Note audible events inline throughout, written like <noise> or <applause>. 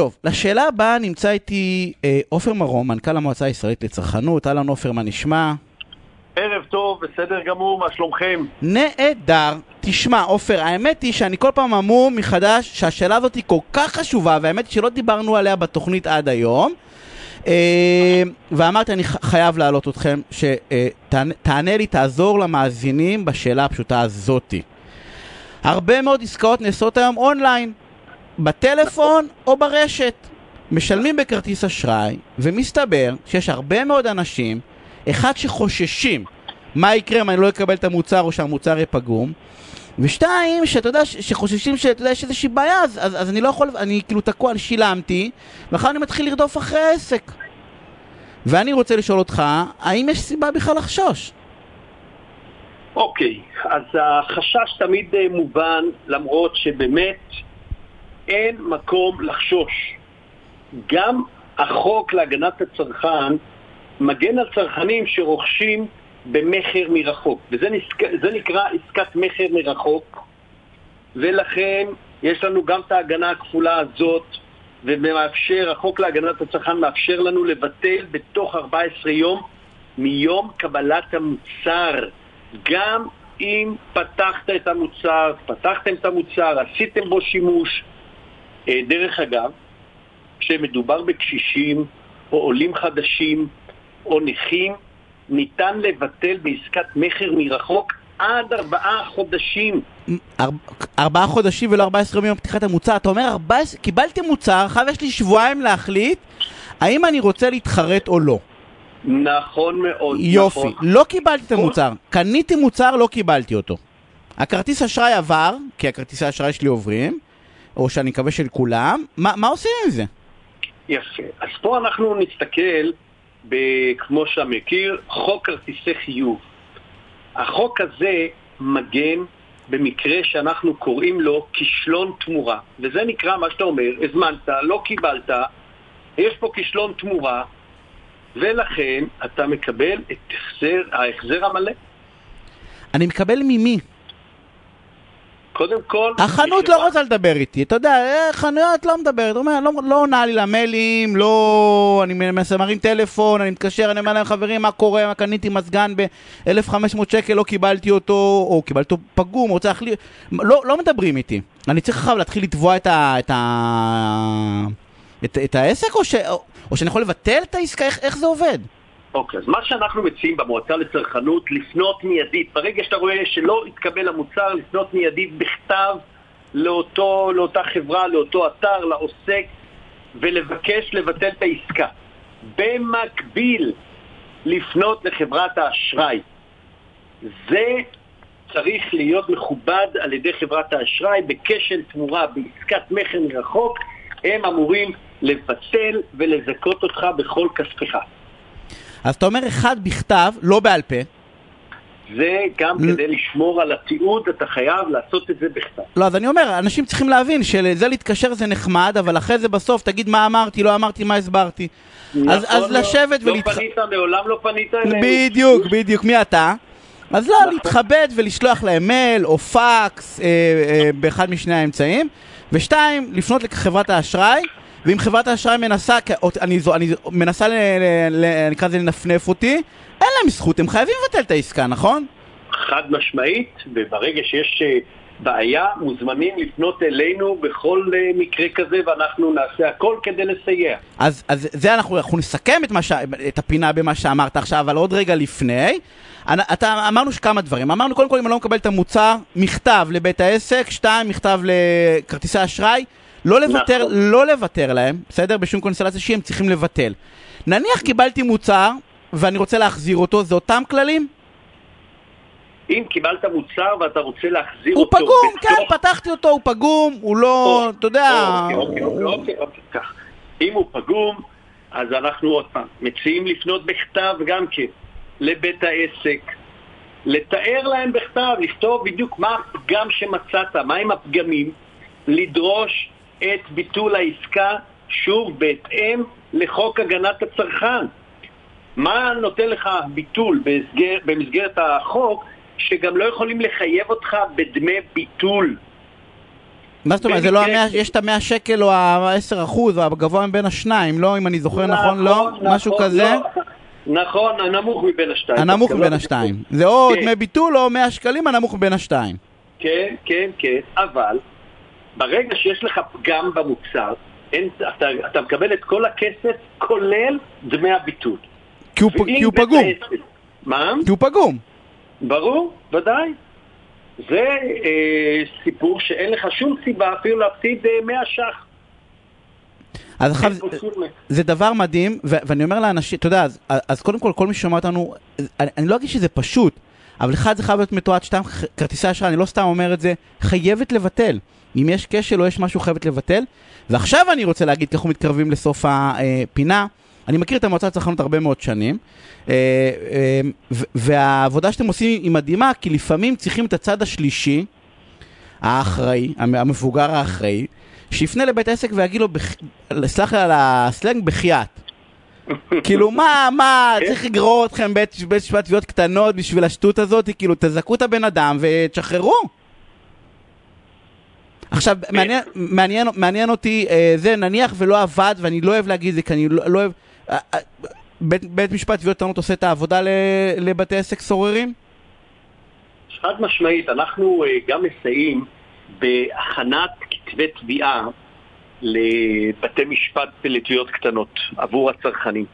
טוב, לשאלה הבאה נמצא איתי אה, עופר מרום, מנכ"ל המועצה הישראלית לצרכנות. אהלן עופר, מה נשמע? ערב טוב, בסדר גמור, מה שלומכם? נהדר. תשמע, עופר, האמת היא שאני כל פעם אמור מחדש שהשאלה הזאת היא כל כך חשובה, והאמת היא שלא דיברנו עליה בתוכנית עד היום. אה, ואמרתי, אני חייב להעלות אתכם, שתענה לי, תעזור למאזינים בשאלה הפשוטה הזאתי. הרבה מאוד עסקאות נעשות היום אונליין, בטלפון או ברשת. משלמים בכרטיס אשראי, ומסתבר שיש הרבה מאוד אנשים, אחד שחוששים מה יקרה אם אני לא אקבל את המוצר או שהמוצר יהיה פגום, ושתיים, שאתה יודע, שחוששים שאתה יודע, יש איזושהי בעיה, אז, אז, אז אני לא יכול, אני כאילו תקוע, אני שילמתי, ואחר אני מתחיל לרדוף אחרי העסק. ואני רוצה לשאול אותך, האם יש סיבה בכלל לחשוש? אוקיי, אז החשש תמיד אה, מובן, למרות שבאמת אין מקום לחשוש. גם החוק להגנת הצרכן מגן על צרכנים שרוכשים במכר מרחוק, וזה נסק... נקרא עסקת מכר מרחוק, ולכן יש לנו גם את ההגנה הכפולה הזאת, ומאפשר, החוק להגנת הצרכן מאפשר לנו לבטל בתוך 14 יום מיום קבלת המוצר. גם אם פתחת את המוצר, פתחתם את המוצר, עשיתם בו שימוש. אה, דרך אגב, כשמדובר בקשישים או עולים חדשים או נכים, ניתן לבטל בעסקת מכר מרחוק עד ארבעה חודשים. אר... ארבעה חודשים ולא 14 יום מיום פתיחת המוצר. אתה אומר, 14... קיבלתי מוצר, עכשיו יש לי שבועיים להחליט האם אני רוצה להתחרט או לא. נכון מאוד. יופי, נכון. לא קיבלתי את המוצר. קניתי מוצר, לא קיבלתי אותו. הכרטיס אשראי עבר, כי הכרטיסי אשראי שלי עוברים, או שאני מקווה של כולם. מה, מה עושים עם זה? יפה. אז פה אנחנו נסתכל, ב, כמו שאתה מכיר, חוק כרטיסי חיוב. החוק הזה מגן במקרה שאנחנו קוראים לו כישלון תמורה. וזה נקרא מה שאתה אומר, הזמנת, לא קיבלת, יש פה כישלון תמורה, ולכן אתה מקבל את החזר, ההחזר המלא. אני מקבל ממי? קודם כל... החנות לא רוצה לדבר איתי, אתה יודע, אה, חנויות לא מדברת, אומר, לא, לא עונה לי למיילים, לא... אני מרים טלפון, אני מתקשר, אני אומר להם, חברים, מה קורה, מה קניתי מזגן ב-1500 שקל, לא קיבלתי אותו, או קיבלתי אותו פגום, רוצה להחליף... לא, לא מדברים איתי. אני צריך עכשיו להתחיל לתבוע את ה... את ה... את, את העסק, או, ש, או, או שאני יכול לבטל את העסקה? איך, איך זה עובד? אוקיי, אז מה שאנחנו מציעים במועצה לצרכנות, לפנות מיידית. ברגע שאתה רואה שלא התקבל המוצר, לפנות מיידית בכתב לאותו, לאותה חברה, לאותו אתר, לעוסק, ולבקש לבטל את העסקה. במקביל, לפנות לחברת האשראי. זה צריך להיות מכובד על ידי חברת האשראי בכשל תמורה, בעסקת מכר מרחוק, הם אמורים לבטל ולזכות אותך בכל כספך. אז אתה אומר אחד בכתב, לא בעל פה. זה גם כדי לשמור על התיעוד, אתה חייב לעשות את זה בכתב. לא, אז אני אומר, אנשים צריכים להבין שלזה להתקשר זה נחמד, אבל אחרי זה בסוף תגיד מה אמרתי, לא אמרתי, מה הסברתי. אז, נכון אז מאוד. לשבת לא ולהתח... פנית, מעולם לא פנית אליהם. בדיוק, בדיוק, מי אתה? אז לא, נכון. להתכבד ולשלוח להם מייל או פקס אה, אה, באחד משני האמצעים. ושתיים, לפנות לחברת האשראי, ואם חברת האשראי מנסה, אני, אני מנסה, נקרא לזה לנפנף אותי, אין להם זכות, הם חייבים לבטל את העסקה, נכון? חד משמעית, וברגע שיש אה, בעיה, מוזמנים לפנות אלינו בכל אה, מקרה כזה, ואנחנו נעשה הכל כדי לסייע. אז, אז זה אנחנו, אנחנו נסכם את, ש, את הפינה במה שאמרת עכשיו, אבל עוד רגע לפני. אתה, אמרנו כמה דברים. אמרנו קודם כל אם אני לא מקבל את המוצר, מכתב לבית העסק, שתיים, מכתב לכרטיסי אשראי. לא לוותר, נכון. לא לוותר להם, בסדר? בשום קונסטלציה שהיא הם צריכים לבטל. נניח קיבלתי מוצר ואני רוצה להחזיר אותו, זה אותם כללים? אם קיבלת מוצר ואתה רוצה להחזיר הוא אותו פגום, כן, בתוך... פתחתי אותו, הוא פגום, הוא לא, או, אתה יודע... אוקיי, אוקיי, אוקיי, אוקיי, אוקיי, כך. אם הוא פגום, אז אנחנו עוד פעם מציעים לפנות בכתב גם כן לבית העסק, לתאר להם בכתב, לכתוב בדיוק מה הפגם שמצאת, מהם הפגמים, לדרוש את ביטול העסקה, שוב, בהתאם לחוק הגנת הצרכן. מה נותן לך ביטול במסגר, במסגרת החוק, שגם לא יכולים לחייב אותך בדמי ביטול? מה זאת אומרת, זה לא המאה, יש את המאה שקל או העשר אחוז, או הגבוה מבין השניים, לא, אם אני זוכר נכון, לא? משהו נכון, כזה? לא. נכון, הנמוך מבין השתיים. הנמוך מבין לא השתיים. זה או כן. דמי ביטול או 100 שקלים, הנמוך מבין השתיים. כן, כן, כן, אבל ברגע שיש לך פגם במוצר, אין, אתה, אתה מקבל את כל הכסף כולל דמי הביטול. כי הוא כי הוא פגום. העסק- מה? כי הוא פגום. ברור, ודאי. זה אה, סיפור שאין לך שום סיבה אפילו להפסיד אה, 100 ש"ח. אז עכשיו, זה דבר מדהים, ו- ואני אומר לאנשים, אתה יודע, אז, אז קודם כל, כל מי ששומע אותנו, אני, אני לא אגיד שזה פשוט, אבל אחד זה חייב להיות מתועד, שתיים, כרטיסי אשראי, אני לא סתם אומר את זה, חייבת לבטל. אם יש כשל או יש משהו, חייבת לבטל. ועכשיו אני רוצה להגיד, כי אנחנו מתקרבים לסוף הפינה, אני מכיר את המועצה לצרכנות הרבה מאוד שנים, אה, אה, והעבודה שאתם עושים היא מדהימה, כי לפעמים צריכים את הצד השלישי, האחראי, המ- המבוגר האחראי, שיפנה לבית העסק ויגיד לו, סלח לי על הסלנג, בחייאת. <laughs> כאילו, מה, מה, צריך לגרור אתכם בית משפט תביעות קטנות בשביל השטות הזאת? כאילו, תזכו את הבן אדם ותשחררו. עכשיו, מעניין, מעניין, מעניין אותי, אה, זה נניח ולא עבד, ואני לא אוהב להגיד זה, כי אני לא, לא אוהב... אה, אה, בית, בית משפט תביעות קטנות עושה את העבודה ל, לבתי עסק סוררים? חד משמעית, אנחנו אה, גם מסייעים בהכנת כתבי תביעה לבתי משפט לתביעות קטנות עבור הצרכנים.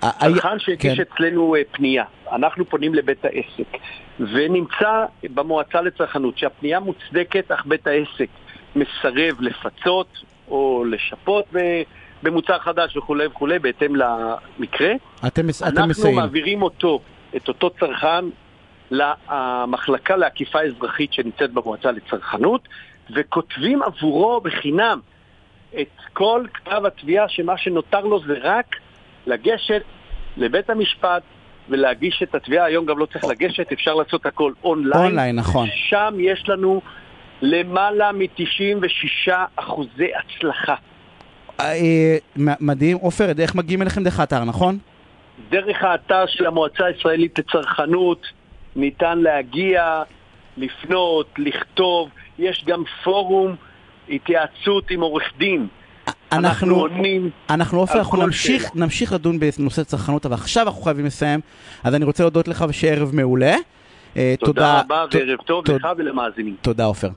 צרכן שהגיש כן. אצלנו אה, פנייה, אנחנו פונים לבית העסק, ונמצא במועצה לצרכנות שהפנייה מוצדקת, אך בית העסק מסרב לפצות או לשפות במוצר חדש וכולי וכולי, בהתאם למקרה. אתם, אתם אנחנו. מעבירים אותו, את אותו צרכן, למחלקה לאכיפה אזרחית שנמצאת במועצה לצרכנות, וכותבים עבורו בחינם את כל כתב התביעה, שמה שנותר לו זה רק לגשת לבית המשפט ולהגיש את התביעה. היום גם לא צריך לגשת, אפשר לעשות הכל אונליין. אונליין, נכון. שם יש לנו למעלה מ-96 אחוזי הצלחה. אה, מ- מדהים. עופר, איך מגיעים אליכם דרך האתר, נכון? דרך האתר של המועצה הישראלית לצרכנות ניתן להגיע, לפנות, לכתוב, יש גם פורום התייעצות עם עורך דין. אנחנו אנחנו, עונים, אנחנו עופר, אנחנו נמשיך, שאלה. נמשיך לדון בנושא צרכנות, אבל עכשיו אנחנו חייבים לסיים. אז אני רוצה להודות לך ושיהיה ערב מעולה. אה, תודה רבה ת- וערב טוב תודה. לך ולמאזינים. תודה, עופר.